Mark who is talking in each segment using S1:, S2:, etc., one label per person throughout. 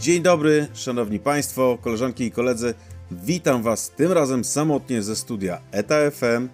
S1: Dzień dobry, szanowni państwo, koleżanki i koledzy. Witam was tym razem samotnie ze studia ETA FM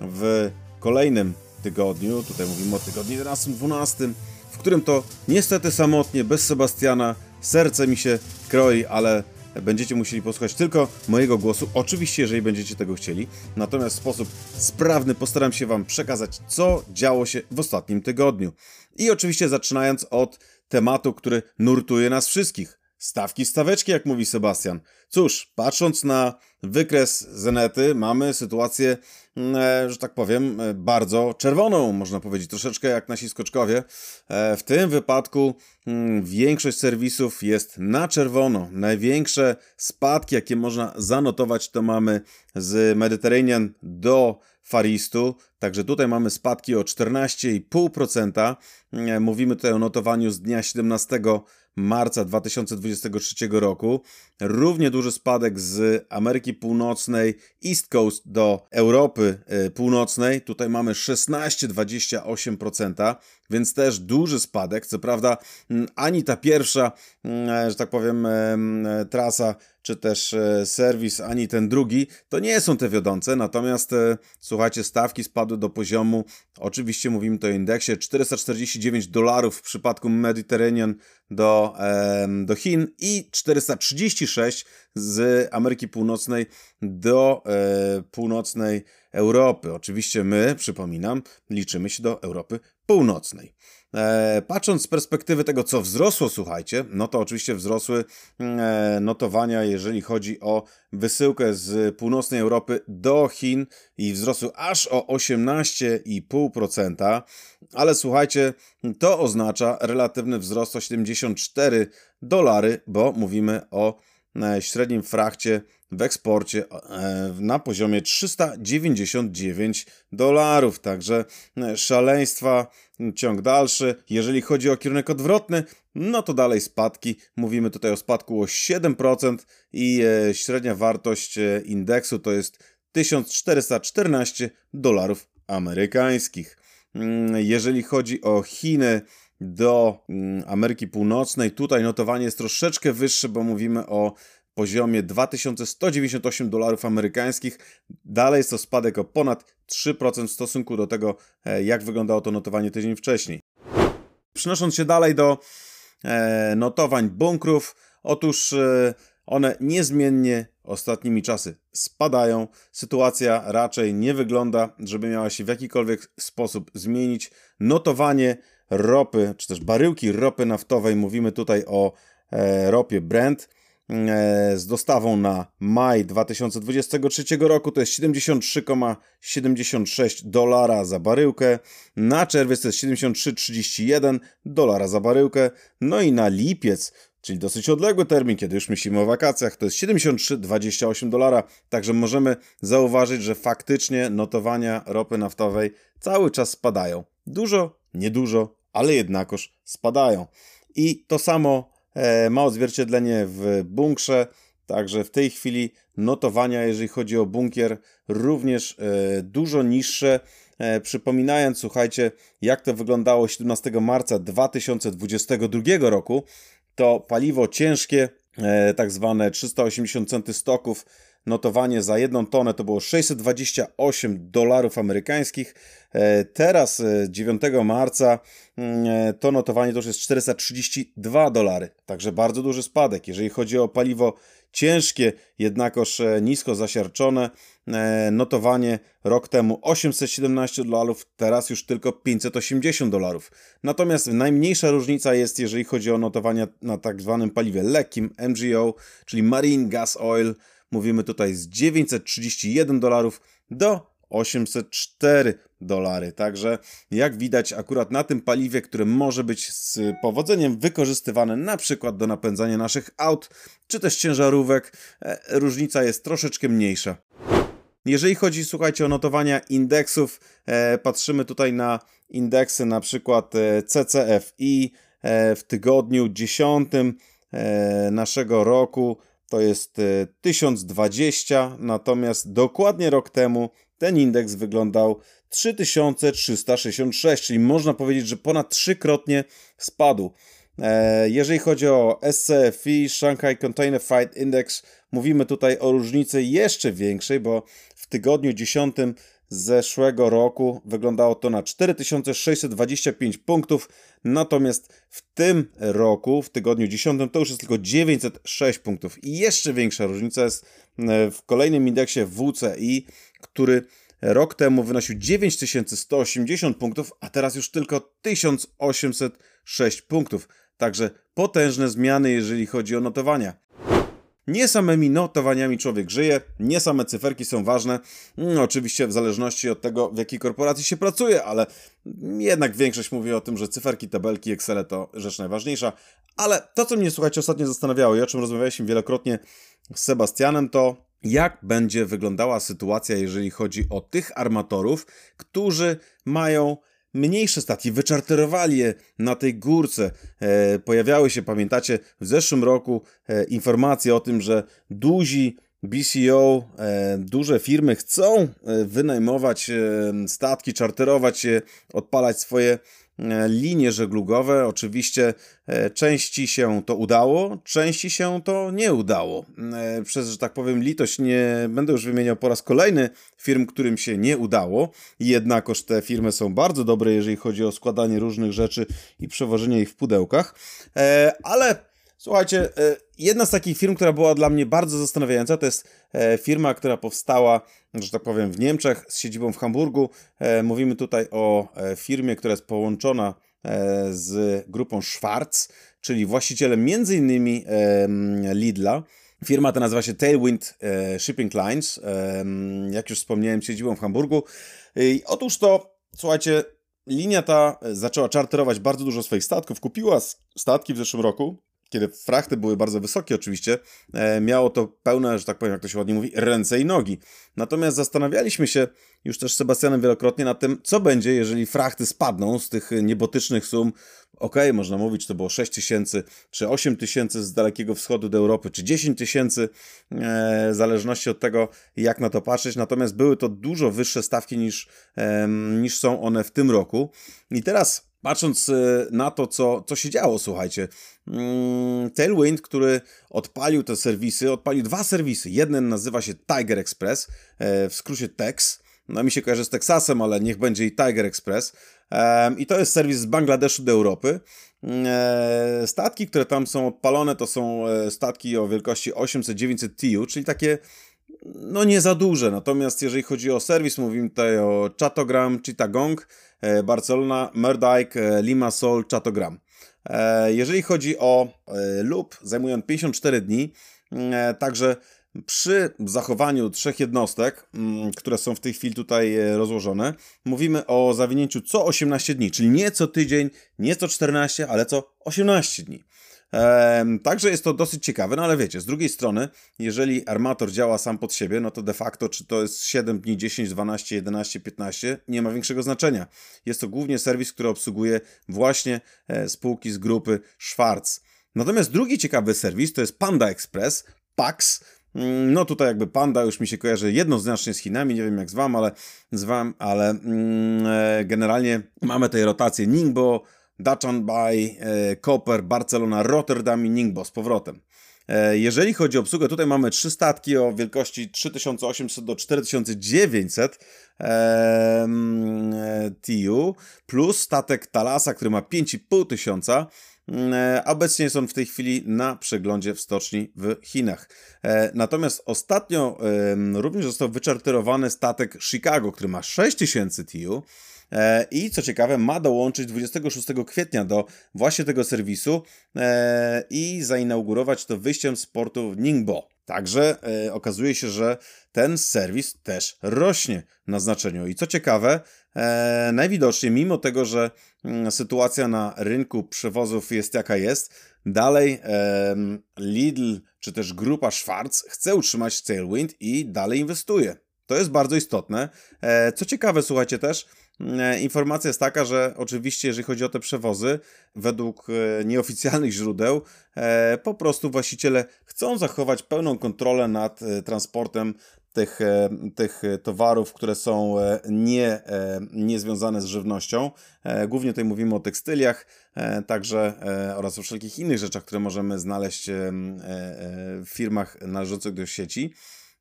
S1: w kolejnym tygodniu. Tutaj mówimy o tygodniu 11-12, w którym to niestety samotnie, bez Sebastiana, serce mi się kroi, ale będziecie musieli posłuchać tylko mojego głosu, oczywiście, jeżeli będziecie tego chcieli. Natomiast w sposób sprawny postaram się Wam przekazać, co działo się w ostatnim tygodniu. I oczywiście zaczynając od tematu, który nurtuje nas wszystkich. Stawki staweczki, jak mówi Sebastian. Cóż, patrząc na wykres Zenety, mamy sytuację, mm, e, że tak powiem, e, bardzo czerwoną, można powiedzieć, troszeczkę jak nasi skoczkowie. E, w tym wypadku mm, większość serwisów jest na czerwono. Największe spadki, jakie można zanotować, to mamy z Mediterranean do Faristu. Także tutaj mamy spadki o 14,5%. Mówimy tutaj o notowaniu z dnia 17 marca 2023 roku. Równie duży spadek z Ameryki Północnej, East Coast do Europy e, Północnej. Tutaj mamy 16,28%, więc też duży spadek. Co prawda, ani ta pierwsza, e, że tak powiem, e, trasa czy też serwis, ani ten drugi, to nie są te wiodące, natomiast słuchajcie, stawki spadły do poziomu, oczywiście mówimy to o indeksie, 449 dolarów w przypadku Mediterranean do, do Chin i 436 z Ameryki Północnej do e, północnej Europy. Oczywiście my, przypominam, liczymy się do Europy Północnej. E, patrząc z perspektywy tego, co wzrosło, słuchajcie, no to oczywiście wzrosły e, notowania, jeżeli chodzi o wysyłkę z północnej Europy do Chin i wzrosły aż o 18,5%, ale słuchajcie, to oznacza relatywny wzrost o 74 dolary, bo mówimy o e, średnim frachcie w eksporcie e, na poziomie 399 dolarów. Także e, szaleństwa, ciąg dalszy. Jeżeli chodzi o kierunek odwrotny, no to dalej spadki. Mówimy tutaj o spadku o 7% i e, średnia wartość indeksu to jest 1414 dolarów amerykańskich. Mm, jeżeli chodzi o Chiny, do mm, Ameryki Północnej. Tutaj notowanie jest troszeczkę wyższe, bo mówimy o poziomie 2198 dolarów amerykańskich. Dalej jest to spadek o ponad 3% w stosunku do tego, e, jak wyglądało to notowanie tydzień wcześniej. Przenosząc się dalej do e, notowań bunkrów, otóż e, one niezmiennie ostatnimi czasy spadają. Sytuacja raczej nie wygląda, żeby miała się w jakikolwiek sposób zmienić. Notowanie ropy, czy też baryłki ropy naftowej, mówimy tutaj o ropie Brent z dostawą na maj 2023 roku to jest 73,76 dolara za baryłkę, na czerwiec to jest 73,31 dolara za baryłkę, no i na lipiec, czyli dosyć odległy termin, kiedy już myślimy o wakacjach, to jest 73,28 dolara, także możemy zauważyć, że faktycznie notowania ropy naftowej cały czas spadają. Dużo, niedużo, ale jednakoż spadają. I to samo E, ma odzwierciedlenie w bunkrze, także w tej chwili notowania, jeżeli chodzi o bunkier, również e, dużo niższe. E, przypominając, słuchajcie, jak to wyglądało 17 marca 2022 roku, to paliwo ciężkie, tak zwane 380 centy stoków, notowanie za jedną tonę to było 628 dolarów amerykańskich. E, teraz 9 e, marca mm, e, to notowanie to już jest 432 dolary, także bardzo duży spadek. Jeżeli chodzi o paliwo ciężkie, jednakoż nisko zasiarczone, notowanie rok temu 817 dolarów, teraz już tylko 580 dolarów. Natomiast najmniejsza różnica jest, jeżeli chodzi o notowania na tak zwanym paliwie lekkim MGO, czyli Marine Gas Oil, Mówimy tutaj z 931 dolarów do 804 dolary. Także jak widać, akurat na tym paliwie, które może być z powodzeniem wykorzystywane na przykład do napędzania naszych aut czy też ciężarówek, e, różnica jest troszeczkę mniejsza. Jeżeli chodzi, słuchajcie, o notowania indeksów, e, patrzymy tutaj na indeksy na przykład e, CCFI w tygodniu 10 naszego roku to jest 1020, e, natomiast dokładnie rok temu ten indeks wyglądał 3366, czyli można powiedzieć, że ponad trzykrotnie spadł. E, jeżeli chodzi o SCFI, Shanghai Container Freight Index, mówimy tutaj o różnicy jeszcze większej, bo w tygodniu 10 zeszłego roku wyglądało to na 4625 punktów, natomiast w tym roku, w tygodniu 10, to już jest tylko 906 punktów. I jeszcze większa różnica jest e, w kolejnym indeksie WCI, który rok temu wynosił 9180 punktów, a teraz już tylko 1806 punktów. Także potężne zmiany, jeżeli chodzi o notowania. Nie samymi notowaniami człowiek żyje, nie same cyferki są ważne, no, oczywiście w zależności od tego, w jakiej korporacji się pracuje, ale jednak większość mówi o tym, że cyferki, tabelki, Excel to rzecz najważniejsza. Ale to, co mnie, słuchajcie, ostatnio zastanawiało i o czym rozmawialiśmy wielokrotnie z Sebastianem, to jak będzie wyglądała sytuacja, jeżeli chodzi o tych armatorów, którzy mają mniejsze statki, wyczarterowali je na tej górce. E, pojawiały się, pamiętacie, w zeszłym roku e, informacje o tym, że duzi BCO, e, duże firmy chcą e, wynajmować e, statki, czarterować je, odpalać swoje linie żeglugowe. Oczywiście e, części się to udało, części się to nie udało. E, przez, że tak powiem, litość nie będę już wymieniał po raz kolejny firm, którym się nie udało. Jednakoż te firmy są bardzo dobre, jeżeli chodzi o składanie różnych rzeczy i przewożenie ich w pudełkach. Ale Słuchajcie, e, jedna z takich firm, która była dla mnie bardzo zastanawiająca, to jest e, firma, która powstała, że tak powiem, w Niemczech z siedzibą w Hamburgu. E, mówimy tutaj o firmie, która jest połączona z grupą Schwarz, czyli właścicielem innymi Lidla. Firma ta nazywa się Tailwind Shipping Lines, jak już wspomniałem, siedzibą w Hamburgu. Otóż to, słuchajcie, linia ta zaczęła czarterować bardzo dużo swoich statków, kupiła statki w zeszłym roku, kiedy frachty były bardzo wysokie oczywiście, e, miało to pełne, że tak powiem, jak to się ładnie mówi, ręce i nogi. Natomiast zastanawialiśmy się już też z Sebastianem wielokrotnie nad tym, co będzie, jeżeli frachty spadną z tych niebotycznych sum. Ok, można mówić, to było 6 tysięcy, czy 8 tysięcy z Dalekiego Wschodu do Europy, czy 10 tysięcy, e, w zależności od tego, jak na to patrzeć. Natomiast były to dużo wyższe stawki niż, niż są one w tym roku. I teraz patrząc e, na to, co, co się działo, słuchajcie, mm, Tailwind, który odpalił te serwisy, odpalił dwa serwisy. Jeden nazywa się Tiger Express, e, w skrócie TEX. No mi się kojarzy z Teksasem, ale niech będzie i Tiger Express. I to jest serwis z Bangladeszu do Europy. E, statki, które tam są odpalone, to są statki o wielkości 800-900 TU, czyli takie no nie za duże. Natomiast jeżeli chodzi o serwis, mówimy tutaj o Chatogram, Chittagong, e, Barcelona, Merdijk, e, Limassol, Chatogram. E, jeżeli chodzi o lub, zajmują 54 dni, także przy zachowaniu trzech jednostek, mm, które są w tej chwili tutaj rozłożone, mówimy o zawinięciu co 18 dni, czyli nie co tydzień, nie co 14, ale co 18 dni. Także jest to dosyć ciekawe, no ale wiecie, z drugiej strony, jeżeli armator działa sam pod siebie, no to de facto, czy to jest 7 dni, 10, 12, 11, 15, nie ma większego znaczenia. Jest to głównie serwis, który obsługuje właśnie e, spółki z grupy Schwarz. Natomiast drugi ciekawy serwis to jest Panda Express, PAX. Mm, no tutaj jakby Panda już mi się kojarzy jednoznacznie z Chinami, nie wiem jak z wam, ale z wam, ale mm, e, generalnie mamy tej rotację Ningbo, Dachan Bay, e, Koper, Barcelona, Rotterdam i Ningbo z powrotem. E, jeżeli chodzi o obsługę, tutaj mamy trzy statki o wielkości 3800 do 4900 e, TU, plus statek Talasa, który ma 5500 tysiąca. Obecnie są w tej chwili na przeglądzie w stoczni w Chinach. Natomiast ostatnio również został wyczarterowany statek Chicago, który ma 6000 TU. E, i co ciekawe ma dołączyć 26 kwietnia do właśnie tego serwisu e, i zainaugurować to wyjściem z portu Ningbo. Także e, okazuje się, że ten serwis też rośnie na znaczeniu. I co ciekawe, najwidoczniej, mimo tego, że mm, sytuacja na rynku przewozów jest jaka jest, dalej Lidl czy też grupa Schwarz chce utrzymać Tailwind i dalej inwestuje. To jest bardzo istotne. E, co ciekawe, słuchajcie też, E, informacja jest taka, że oczywiście, jeżeli chodzi o te przewozy, według e, nieoficjalnych źródeł, po prostu właściciele chcą zachować pełną kontrolę nad transportem tych, tych towarów, które są nie, nie z żywnością. Głównie tutaj mówimy o tekstyliach, także oraz o wszelkich innych rzeczach, które możemy znaleźć w firmach należących do sieci.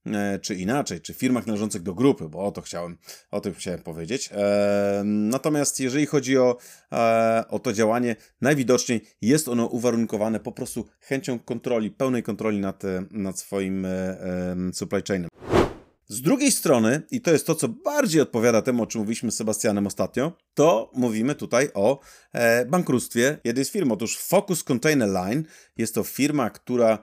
S1: E, czy inaczej, czy firmach należących do grupy, bo o to chciałem, o tym chciałem powiedzieć. E, natomiast jeżeli chodzi o, e, o to działanie, najwidoczniej jest ono uwarunkowane po prostu chęcią kontroli, pełnej kontroli nad, nad swoim supply chainem. Z drugiej strony, i to jest to, co bardziej odpowiada temu, o czym mówiliśmy z Sebastianem ostatnio, to mówimy tutaj o e, bankructwie jednej z firm. Otóż Focus Container Line jest to firma, która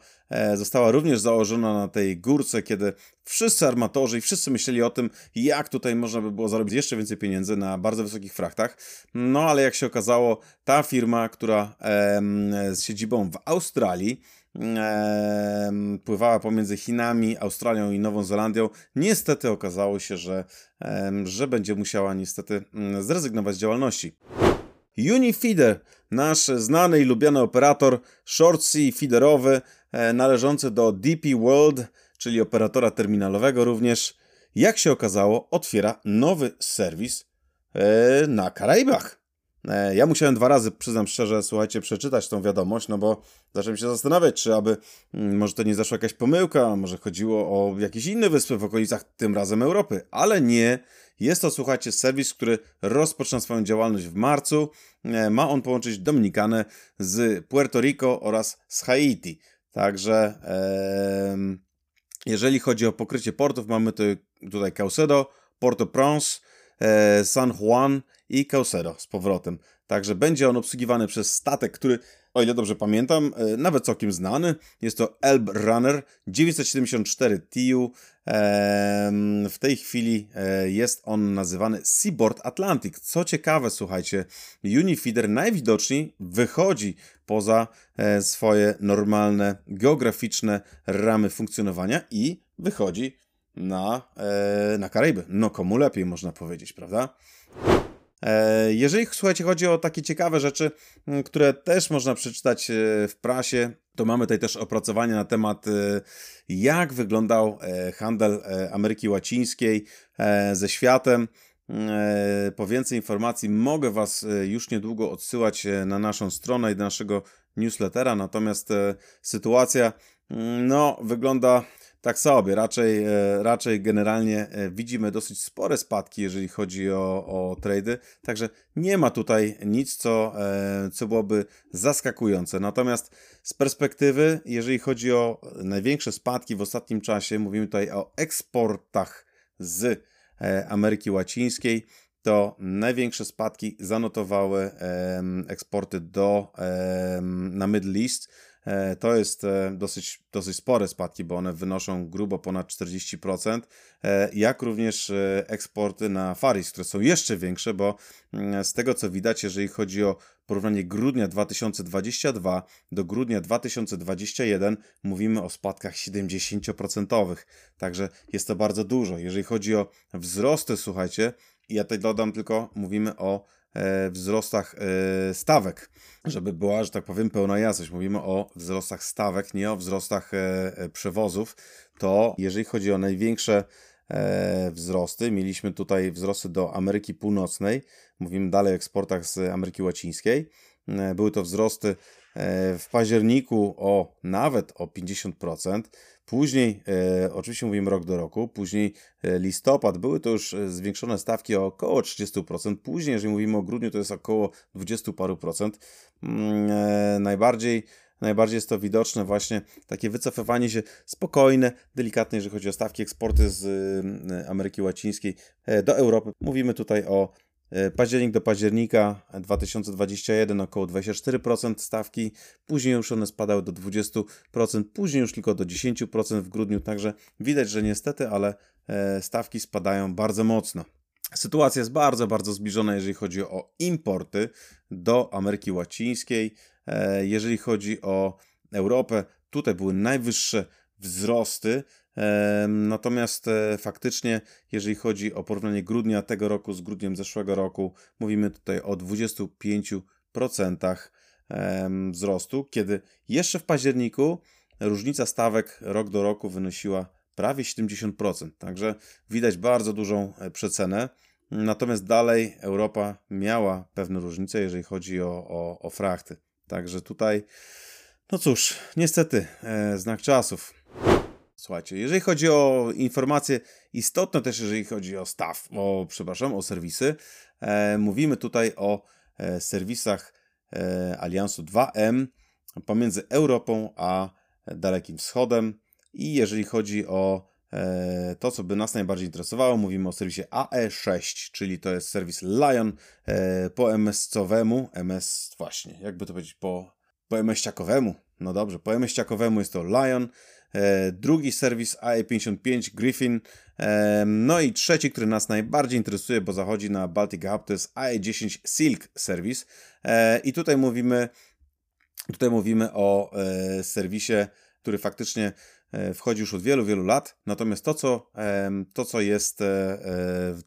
S1: została również założona na tej górce, kiedy wszyscy armatorzy i wszyscy myśleli o tym, jak tutaj można by było zarobić jeszcze więcej pieniędzy na bardzo wysokich frachtach. No ale jak się okazało, ta firma, która e, z siedzibą w Australii, pływała pomiędzy Chinami, Australią i Nową Zelandią. Niestety okazało się, że, że będzie musiała niestety mm, zrezygnować z działalności. Unifeeder, nasz znany i lubiany operator short sea feederowy, e, należący do DP World, czyli operatora terminalowego również, jak się okazało, otwiera nowy serwis e, na Karaibach. E, ja musiałem dwa razy, przyznam szczerze, słuchajcie, przeczytać tą wiadomość, no bo zacząłem się zastanawiać, czy aby mm, może to nie zaszła jakaś pomyłka, może chodziło o jakieś inne wyspy w okolicach, tym razem Europy, ale nie. Jest to, słuchajcie, serwis, który rozpoczyna swoją działalność w marcu. E, ma on połączyć Dominikanę z Puerto Rico oraz z Haiti. Także jeżeli chodzi o pokrycie portów, mamy tu, tutaj Caucedo, Port-au-Prince, e, San Juan i Caucedo z powrotem. Także będzie on obsługiwany przez statek, który, o ile dobrze pamiętam, e, nawet całkiem znany. Jest to Elb Runner 974 TU. W tej chwili e, jest on nazywany Seaboard Atlantic. Co ciekawe, słuchajcie, Unifeeder najwidoczniej wychodzi poza e, swoje normalne, geograficzne ramy funkcjonowania i wychodzi na, na Karaiby. No komu lepiej, można powiedzieć, prawda? E, jeżeli, słuchajcie, chodzi o takie ciekawe rzeczy, które też można przeczytać e, w prasie, to mamy tutaj też opracowanie na temat, e, jak wyglądał handel Ameryki Łacińskiej ze światem. Po więcej informacji mogę Was już niedługo odsyłać na naszą stronę i do naszego newslettera, natomiast sytuacja no, wygląda tak sobie. Raczej, e, raczej generalnie e, widzimy dosyć spore spadki, jeżeli chodzi o, o trady. Także nie ma tutaj nic, co, e, co byłoby zaskakujące. Natomiast z perspektywy, jeżeli chodzi o największe spadki w ostatnim czasie, mówimy tutaj o eksportach z Ameryki Łacińskiej, to największe spadki zanotowały eksporty do, na Middle East to jest e, dosyć, dosyć spore spadki, bo one wynoszą grubo ponad 40%, e, jak również eksporty na Faris, które są jeszcze większe, bo mm, z tego co widać, jeżeli chodzi o porównanie grudnia 2022 do grudnia 2021, mówimy o spadkach 70%. Także jest to bardzo dużo. Jeżeli chodzi o wzrosty, słuchajcie, ja tutaj dodam tylko, mówimy o E, wzrostach e, stawek, żeby była, że tak powiem, pełna jasność. Mówimy o wzrostach stawek, nie o wzrostach e, przewozów. To jeżeli chodzi o największe wzrosty, mieliśmy tutaj wzrosty do Ameryki Północnej, mówimy dalej o eksportach z Ameryki Łacińskiej. Były to wzrosty w październiku o nawet o 50%. Później, e, oczywiście mówimy rok do roku, później e, listopad, były to już e, zwiększone stawki o około 30%. Później, jeżeli mówimy o grudniu, to jest około 20 paru procent. Mm, e, najbardziej najbardziej jest to widoczne właśnie takie wycofywanie się spokojne, delikatne, jeżeli chodzi o stawki eksporty z e, Ameryki Łacińskiej do Europy. Mówimy tutaj o październik do października 2021 około 24% stawki, później już one spadały do 20%, później już tylko do 10% w grudniu, także widać, że niestety, ale e, stawki spadają bardzo mocno. Sytuacja jest bardzo, bardzo zbliżona, jeżeli chodzi o importy do Ameryki Łacińskiej. E, jeżeli chodzi o Europę, tutaj były najwyższe wzrosty. Natomiast e, faktycznie, jeżeli chodzi o porównanie grudnia tego roku z grudniem zeszłego roku, mówimy tutaj o 25% wzrostu, kiedy jeszcze w październiku różnica stawek rok do roku wynosiła prawie 70%. Także widać bardzo dużą przecenę. Natomiast dalej Europa miała pewne różnice, jeżeli chodzi o, o, o frachty. Także tutaj, no cóż, niestety, e, znak czasów. Słuchajcie, jeżeli chodzi o informacje istotne też, jeżeli chodzi o staw, o, przepraszam, o serwisy, e, mówimy tutaj o e, serwisach e, Aliansu 2M pomiędzy Europą a Dalekim Wschodem. I jeżeli chodzi o e, to, co by nas najbardziej interesowało, mówimy o serwisie AE6, czyli to jest serwis Lion e, po MS-cowemu, MS właśnie, jakby to powiedzieć, po, po MS-ciakowemu, no dobrze, po MS-ciakowemu jest to Lion, drugi serwis AE55 Griffin, e, no i trzeci, który nas najbardziej interesuje, bo zachodzi na Baltic Hub, to jest AE10 Silk Service e, i tutaj mówimy, tutaj mówimy o serwisie, który faktycznie wchodzi już od wielu, wielu lat. Natomiast to, co, to, co jest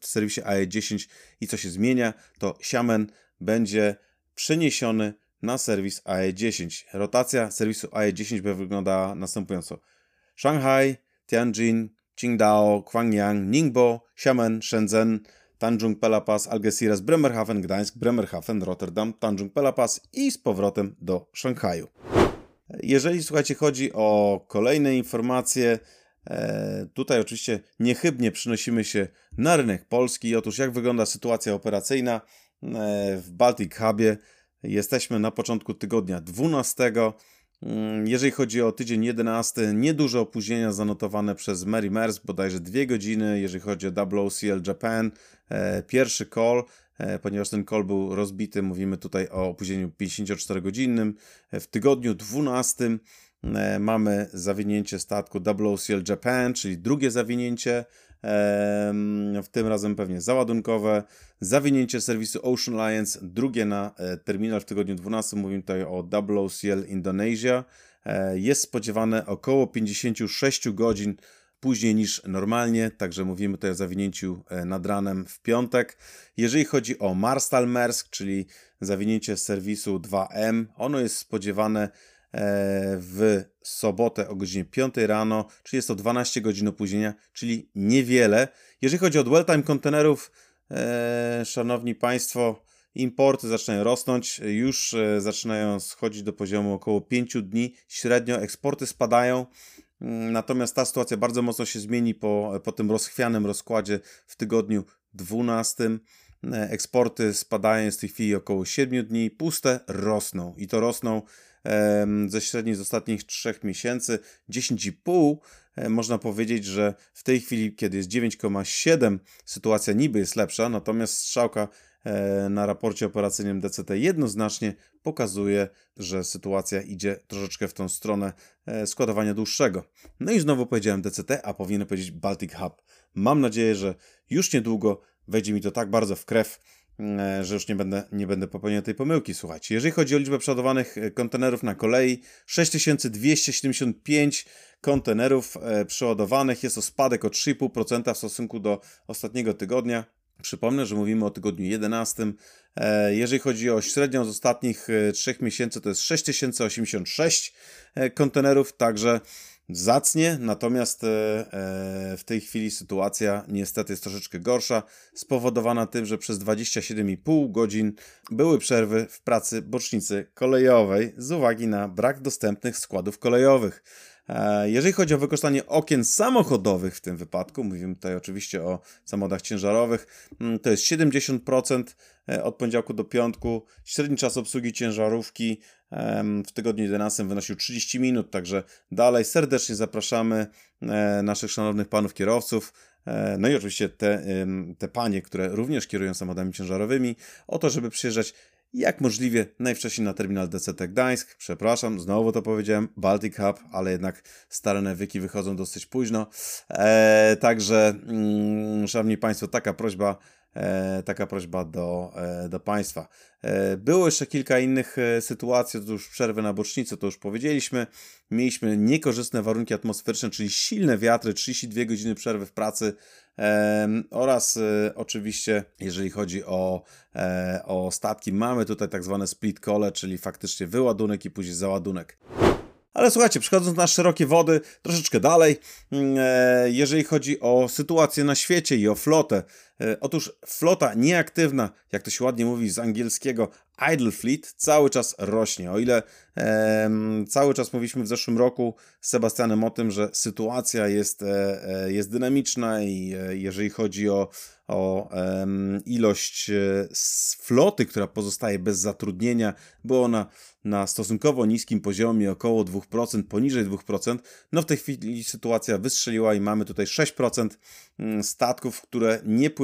S1: w serwisie AE10 i co się zmienia, to Xiamen będzie przeniesiony na serwis AE10. Rotacja serwisu AE10 wygląda następująco. Shanghai, Tianjin, Qingdao, Gwangyang, Ningbo, Xiamen, Shenzhen, Tanjung Pelapas, Algeciras, Bremerhaven, Gdańsk, Bremerhaven, Rotterdam, Tanjung Pelapas i z powrotem do Szanghaju. Jeżeli słuchajcie, chodzi o kolejne informacje, e, tutaj oczywiście niechybnie przynosimy się na rynek polski. Otóż jak wygląda sytuacja operacyjna e, w Baltic Hubie? Jesteśmy na początku tygodnia 12. Mm, jeżeli chodzi o tydzień 11, nieduże opóźnienia zanotowane przez Mary Mers, bodajże dwie godziny. Jeżeli chodzi o WOCL Japan, e, pierwszy call, e, ponieważ ten call był rozbity, mówimy tutaj o opóźnieniu 54-godzinnym. E, w tygodniu 12 mamy zawinięcie statku WOCL Japan, czyli drugie zawinięcie w tym razem pewnie załadunkowe, zawinięcie serwisu Ocean Alliance, drugie na e, terminal w tygodniu 12, mówimy tutaj o WOCL Indonesia, e, jest spodziewane około 56 godzin później niż normalnie, także mówimy tutaj o zawinięciu e, nad ranem w piątek. Jeżeli chodzi o Marstal Mersk, czyli zawinięcie serwisu 2M, ono jest spodziewane w sobotę o godzinie 5 rano, czyli jest to 12 godzin opóźnienia, czyli niewiele. Jeżeli chodzi o dwell time kontenerów, e, szanowni Państwo, importy zaczynają rosnąć, już e, zaczynają schodzić do poziomu około 5 dni, średnio eksporty spadają. Mm, natomiast ta sytuacja bardzo mocno się zmieni po, po tym rozchwianym rozkładzie w tygodniu 12. Eksporty spadają z tej chwili około 7 dni, puste rosną i to rosną ze średniej z ostatnich 3 miesięcy 10,5 e, można powiedzieć, że w tej chwili, kiedy jest 9,7, sytuacja niby jest lepsza, natomiast strzałka e, na raporcie operacyjnym DCT jednoznacznie pokazuje, że sytuacja idzie troszeczkę w tą stronę e, składowania dłuższego. No i znowu powiedziałem DCT, a powinien powiedzieć Baltic Hub. Mam nadzieję, że już niedługo wejdzie mi to tak bardzo w krew, że już nie będę, nie będę popełniał tej pomyłki. Słuchajcie, jeżeli chodzi o liczbę przeładowanych e, kontenerów na kolei, 6275 kontenerów e, przeładowanych, jest to spadek o 3,5% w stosunku do ostatniego tygodnia. Przypomnę, że mówimy o tygodniu 11. Jeżeli chodzi o średnią z ostatnich 3 miesięcy, to jest 6086 kontenerów, także zacnie, natomiast e, e, w tej chwili sytuacja niestety jest troszeczkę gorsza, spowodowana tym, że przez 27,5 godzin były przerwy w pracy bocznicy kolejowej z uwagi na brak dostępnych składów kolejowych. E, jeżeli chodzi o wykorzystanie okien samochodowych w tym wypadku, mówimy tutaj oczywiście o samochodach ciężarowych, mm, to jest 70% od poniedziałku do piątku. Średni czas obsługi ciężarówki w tygodniu 11 wynosił 30 minut, także dalej serdecznie zapraszamy e, naszych szanownych panów kierowców, e, no i oczywiście te, te panie, które również kierują samochodami ciężarowymi, o to, żeby przyjeżdżać jak możliwie najwcześniej na terminal DCT Gdańsk. Przepraszam, znowu to powiedziałem, Baltic Hub, ale jednak stare nawyki wychodzą dosyć późno. E, także, mm, szanowni Państwo, taka prośba taka prośba do, e, do Państwa. E, było jeszcze kilka innych sytuacji, to już przerwy na bocznicę, to już powiedzieliśmy. Mieliśmy niekorzystne warunki atmosferyczne, czyli silne wiatry, 32 godziny przerwy w pracy oraz oczywiście, jeżeli chodzi o, o statki, mamy tutaj tak zwane split call, czyli faktycznie wyładunek i później załadunek. Ale słuchajcie, przechodząc na szerokie wody, troszeczkę dalej, mm, e, jeżeli chodzi o sytuację na świecie i o flotę. E, otóż flota nieaktywna, jak to się ładnie mówi z angielskiego, idle fleet, cały czas rośnie. O ile e, cały czas mówiliśmy w zeszłym roku z Sebastianem o tym, że sytuacja jest, e, e jest dynamiczna i e, jeżeli chodzi o o ilość e, floty, która pozostaje bez zatrudnienia, bo ona na stosunkowo niskim poziomie, około 2%, poniżej 2%. No w tej chwili sytuacja wystrzeliła i mamy tutaj 6% mm, statków, które nie pływają,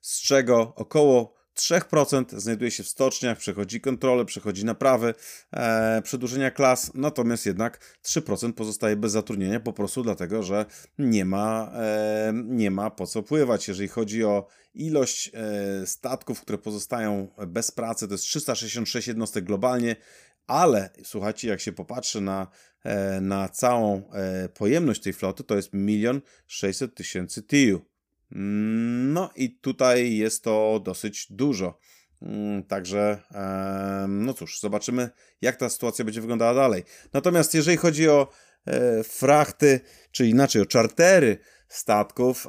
S1: z czego około 3% znajduje się w stoczniach, przechodzi kontrolę, przechodzi naprawy, e, przedłużenia klas, natomiast jednak 3% pozostaje bez zatrudnienia po prostu dlatego, że nie ma, e, nie ma po co pływać. Jeżeli chodzi o ilość e, statków, które pozostają bez pracy, to jest 366 jednostek globalnie, ale słuchajcie, jak się popatrzy na, e, na całą e, pojemność tej floty, to jest 1 600 tysięcy TIU. No i tutaj jest to dosyć dużo. Mm, także, no cóż, zobaczymy, jak ta sytuacja będzie wyglądała dalej. Natomiast jeżeli chodzi o e, frachty, czy inaczej o czartery statków,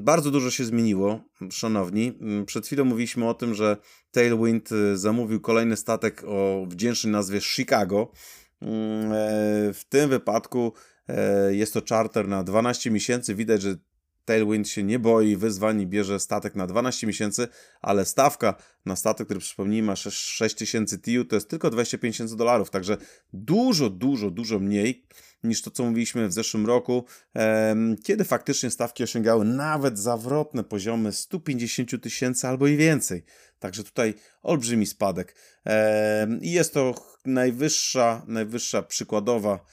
S1: bardzo dużo się zmieniło, szanowni. Mm, przed chwilą mówiliśmy o tym, że Tailwind e, zamówił kolejny statek o wdzięcznej nazwie Chicago. Mm, e, w tym wypadku jest to charter na 12 miesięcy. Widać, że Tailwind się nie boi wyzwań i bierze statek na 12 miesięcy, ale stawka na statek, który przypomnijmy ma 6000 TIU, to jest tylko 25 tysięcy dolarów, także dużo, dużo, dużo mniej niż to, co mówiliśmy w zeszłym roku, kiedy faktycznie stawki osiągały nawet zawrotne poziomy 150 tysięcy albo i więcej. Także tutaj olbrzymi spadek. I jest to najwyższa, najwyższa przykładowa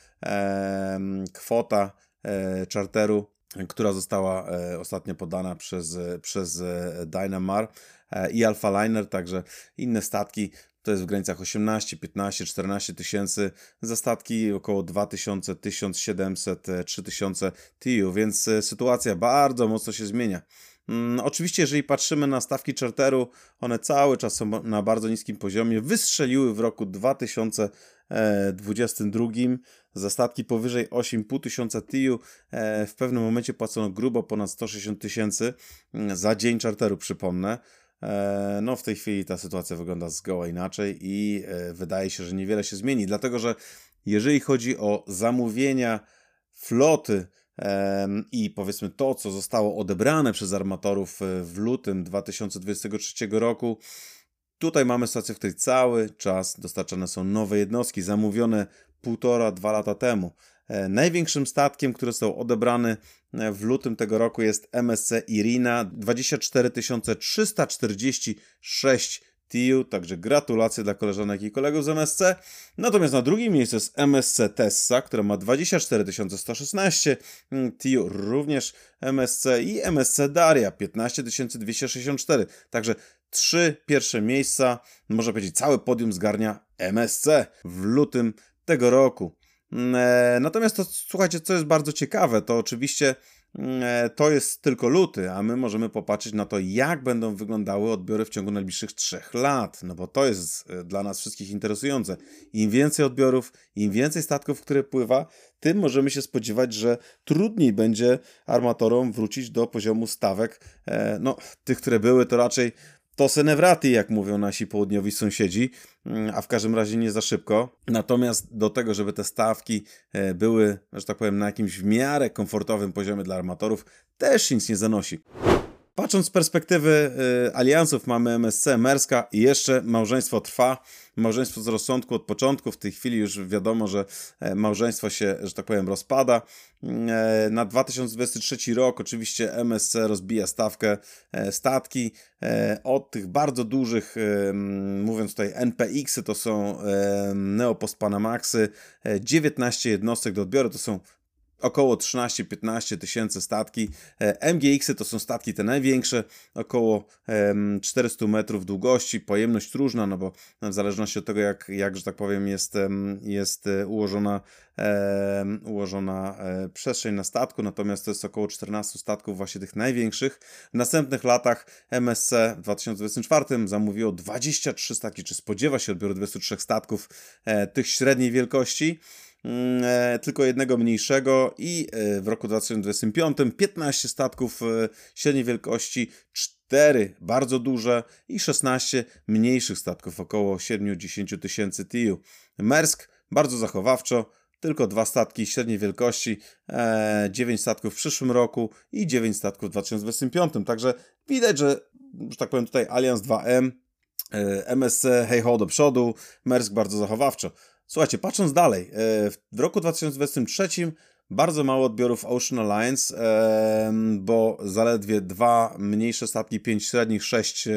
S1: kwota e, czarteru która została e, ostatnio podana przez, przez e, Dynamar e, i Alpha Liner, także inne statki to jest w granicach 18, 15, 14 tysięcy, za statki około 2000, 1700, 3000 TIU, więc sytuacja bardzo mocno się zmienia. Mm, oczywiście, jeżeli patrzymy na stawki charteru, one cały czas są na bardzo niskim poziomie. Wystrzeliły w roku 2022 za statki powyżej 8,5 tysiąca TIU. E, w pewnym momencie płacono grubo ponad 160 tysięcy mm, za dzień charteru, przypomnę. E, no, w tej chwili ta sytuacja wygląda zgoła inaczej i e, wydaje się, że niewiele się zmieni, dlatego że jeżeli chodzi o zamówienia floty, i powiedzmy to, co zostało odebrane przez armatorów e, w lutym 2023 roku, tutaj mamy sytuację, w której cały czas dostarczane są nowe jednostki, zamówione półtora, dwa lata temu. E, największym statkiem, który został odebrany e, w lutym tego roku jest MSC Irina 24 346 TIU, także gratulacje dla koleżanek i kolegów z MSC. Natomiast na drugim miejscu jest MSC Tessa, która ma 24 116 TIU, również MSC i MSC Daria 15 264. Także trzy pierwsze miejsca, można powiedzieć cały podium zgarnia MSC w lutym tego roku. E, natomiast to, słuchajcie, co jest bardzo ciekawe, to oczywiście Mm, to jest tylko luty, a my możemy popatrzeć na to, jak będą wyglądały odbiory w ciągu najbliższych trzech lat, no bo to jest e, dla nas wszystkich interesujące. Im więcej odbiorów, im więcej statków, które pływa, tym możemy się spodziewać, że trudniej będzie armatorom wrócić do poziomu stawek, e, no tych, które były, to raczej to senewraty, jak mówią nasi południowi sąsiedzi, mm, a w każdym razie nie za szybko. Natomiast do tego, żeby te stawki e, były, że tak powiem, na jakimś w miarę komfortowym poziomie dla armatorów, też nic nie zanosi. Patrząc z perspektywy y, aliansów, mamy MSC, Merska i jeszcze małżeństwo trwa. Małżeństwo z rozsądku od początku. W tej chwili już wiadomo, że e, małżeństwo się, że tak powiem, rozpada. E, na 2023 rok oczywiście MSC rozbija stawkę e, statki. Od tych bardzo dużych, mówiąc tutaj NPX-y, to są Neopost Panamaxy, 19 jednostek do odbioru, to są około 13-15 tysięcy statki. E, MGX-y to są statki te największe, około 400 metrów długości, pojemność różna, no bo w zależności od tego, jak, jak że tak powiem, jest, jest e, ułożona, ułożona e, przestrzeń na statku, natomiast to jest około 14 statków właśnie tych największych. W następnych latach MSC w 2024 zamówiło 23 statki, czy spodziewa się odbioru 23 statków tych średniej wielkości. Mm, e, tylko jednego mniejszego i w roku 2025 15 statków średniej wielkości, 4 bardzo duże i 16 mniejszych statków, około 7-10 tysięcy TIU. Mersk bardzo zachowawczo, tylko dwa statki średniej wielkości, e, 9 statków w przyszłym roku i 9 statków w 2025. Także widać, że, że tak powiem tutaj Allianz 2M, e, MSC hej ho do przodu, Mersk bardzo zachowawczo. Słuchajcie, patrząc dalej, e, w roku 2023 bardzo mało odbiorów Ocean Alliance, bo zaledwie dwa mniejsze statki, pięć średnich, sześć,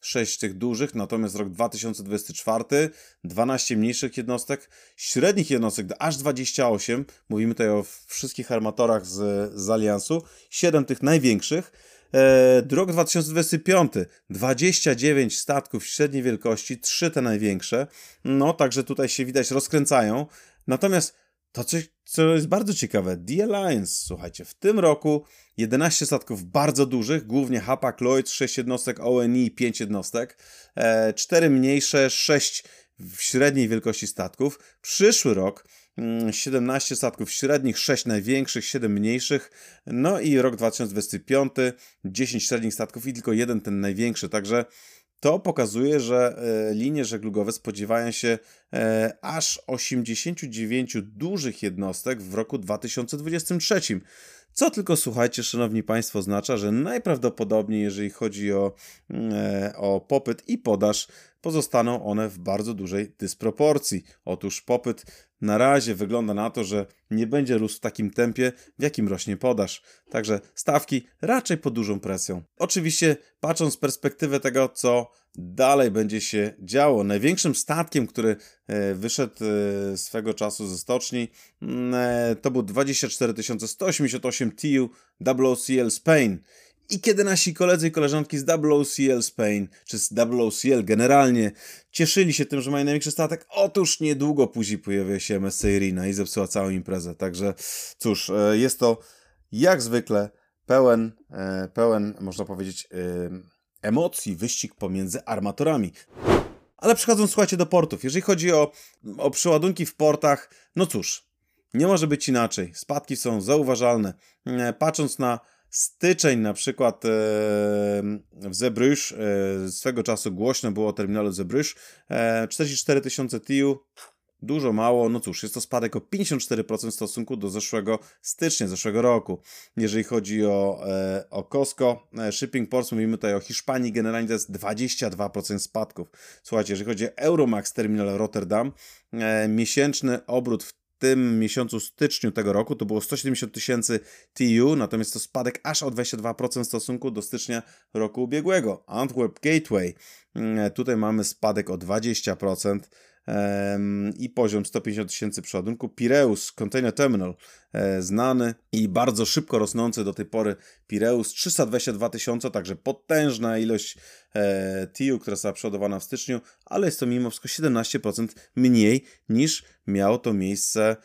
S1: sześć tych dużych, natomiast rok 2024 12 mniejszych jednostek, średnich jednostek aż 28, mówimy tutaj o wszystkich armatorach z, z Aliansu, 7 tych największych, e, Rok 2025 29 statków średniej wielkości, 3 te największe. No, także tutaj się widać rozkręcają. Natomiast to, co jest bardzo ciekawe, The Alliance, słuchajcie, w tym roku 11 statków bardzo dużych, głównie Hapag Lloyd, 6 jednostek ONI, 5 jednostek, 4 e, mniejsze, 6 w średniej wielkości statków. Przyszły rok 17 mm, statków średnich, 6 największych, 7 mniejszych, no i rok 2025 10 średnich statków i tylko jeden ten największy, także to pokazuje, że e, linie żeglugowe spodziewają się e, aż 89 dużych jednostek w roku 2023. Co tylko słuchajcie, szanowni państwo, oznacza, że najprawdopodobniej, jeżeli chodzi o, mm, e, o popyt i podaż, pozostaną one w bardzo dużej dysproporcji. Otóż popyt na razie wygląda na to, że nie będzie rósł w takim tempie, w jakim rośnie podaż. Także stawki raczej pod dużą presją. Oczywiście, patrząc z perspektywy tego, co dalej będzie się działo, największym statkiem, który e, wyszedł e, swego czasu ze stoczni, mm, e, to był 24 188 TU WOCL Spain. I kiedy nasi koledzy i koleżanki z WOCL Spain, czy z WOCL generalnie, cieszyli się tym, że mają największy statek, otóż niedługo później pojawiła się MSC Irina i zepsuła całą imprezę. Także cóż, e, jest to jak zwykle pełen, e, pełen można powiedzieć, e, emocji, wyścig pomiędzy armatorami. Ale przechodząc, słuchajcie, do portów. Jeżeli chodzi o, o przeładunki w portach, no cóż, nie może być inaczej. Spadki są zauważalne. Patrząc na Styczeń na przykład e, w Zebrysz, e, swego czasu głośno było o terminalu Zebrysz, 44 tysiące TIU, dużo mało, no cóż, jest to spadek o 54% w stosunku do zeszłego stycznia, zeszłego roku. Jeżeli chodzi o, e, o Costco, Shipping Ports, mówimy tutaj o Hiszpanii, generalnie to jest 22% spadków. Słuchajcie, jeżeli chodzi o Euromax Terminal Rotterdam, miesięczny obrót w tym miesiącu, styczniu tego roku, to było 170 tysięcy TU, natomiast to spadek aż o 22% w stosunku do stycznia roku ubiegłego. Antwerp Gateway, mm, tutaj mamy spadek o 20% i poziom 150 tysięcy przeładunku. Pireus Container Terminal, e, znany i bardzo szybko rosnący do tej pory Pireus 322 tysiące, także potężna ilość e, TIU, która została przeładowana w styczniu, ale jest to mimo wszystko 17% mniej niż miało to miejsce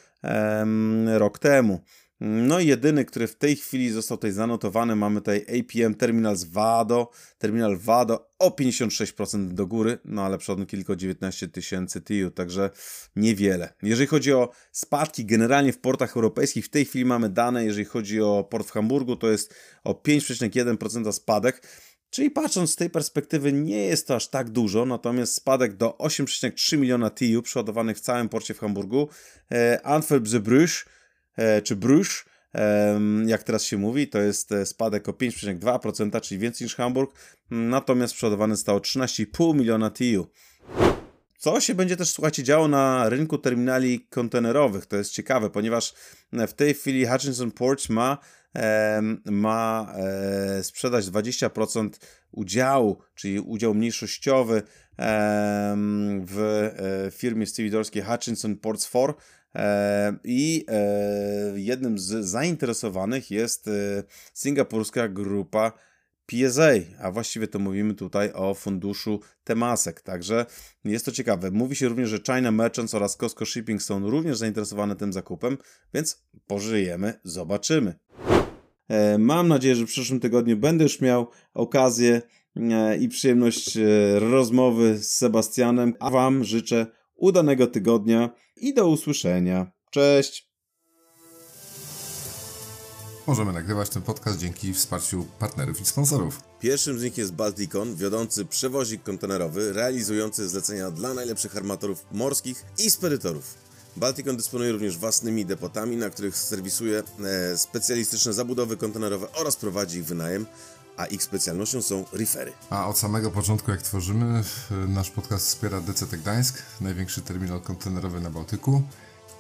S1: rok temu. No i jedyny, który w tej chwili został tutaj zanotowany, mamy tutaj APM Terminal z Vado, terminal Vado o 56% do góry, no ale przodem tylko 19 tysięcy TIU, także niewiele. Jeżeli chodzi o spadki generalnie w portach europejskich, w tej chwili mamy dane, jeżeli chodzi o port w Hamburgu, to jest o 5,1% spadek. Czyli patrząc z tej perspektywy nie jest to aż tak dużo, natomiast spadek do 8,3 miliona TIU przeładowanych w całym porcie w Hamburgu. E, Antwerp E, czy Bruges, jak teraz się mówi, to jest e, spadek o 5,2%, czyli więcej niż Hamburg, natomiast przeładowany zostało 13,5 miliona TIU. Co się będzie też, słuchajcie, działo na rynku terminali kontenerowych? To jest ciekawe, ponieważ w tej chwili Hutchinson Ports ma, ma e, sprzedać 20% udziału, czyli udział mniejszościowy w firmie stewardowskiej Hutchinson Ports 4 E, I e, jednym z zainteresowanych jest e, singapurska grupa PSA, a właściwie to mówimy tutaj o funduszu Temasek. Także jest to ciekawe. Mówi się również, że China Merchants oraz Costco Shipping są również zainteresowane tym zakupem, więc pożyjemy, zobaczymy. Mam nadzieję, że w przyszłym tygodniu będę już miał okazję i przyjemność rozmowy z Sebastianem, a Wam życzę udanego tygodnia i do usłyszenia. Cześć!
S2: Możemy nagrywać ten podcast dzięki wsparciu partnerów i sponsorów.
S1: Pierwszym z nich jest Balticon, wiodący przewozik kontenerowy realizujący zlecenia dla najlepszych armatorów morskich i spedytorów. Balticon dysponuje również własnymi depotami, na których serwisuje e, specjalistyczne zabudowy kontenerowe oraz prowadzi ich wynajem, a ich specjalnością są refery.
S2: A od samego początku, jak tworzymy, nasz podcast wspiera DCT Gdańsk, największy terminal kontenerowy na Bałtyku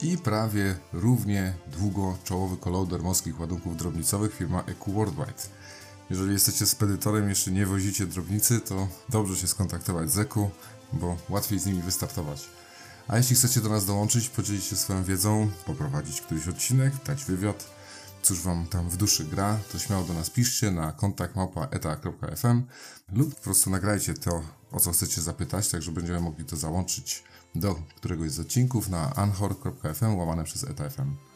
S2: i prawie równie długo czołowy kolauder morskich ładunków drobnicowych firma EQ Worldwide. Jeżeli jesteście spedytorem jeszcze nie wozicie drobnicy, to dobrze się skontaktować z EQ, bo łatwiej z nimi wystartować. A jeśli chcecie do nas dołączyć, podzielić się swoją wiedzą, poprowadzić któryś odcinek, dać wywiad, cóż wam tam w duszy gra, to śmiało do nas piszcie na kontakt małpa.eta.fm lub po prostu nagrajcie to, o co chcecie zapytać, tak że będziemy mogli to załączyć do któregoś z odcinków na anchor.fm łamane przez eta.fm.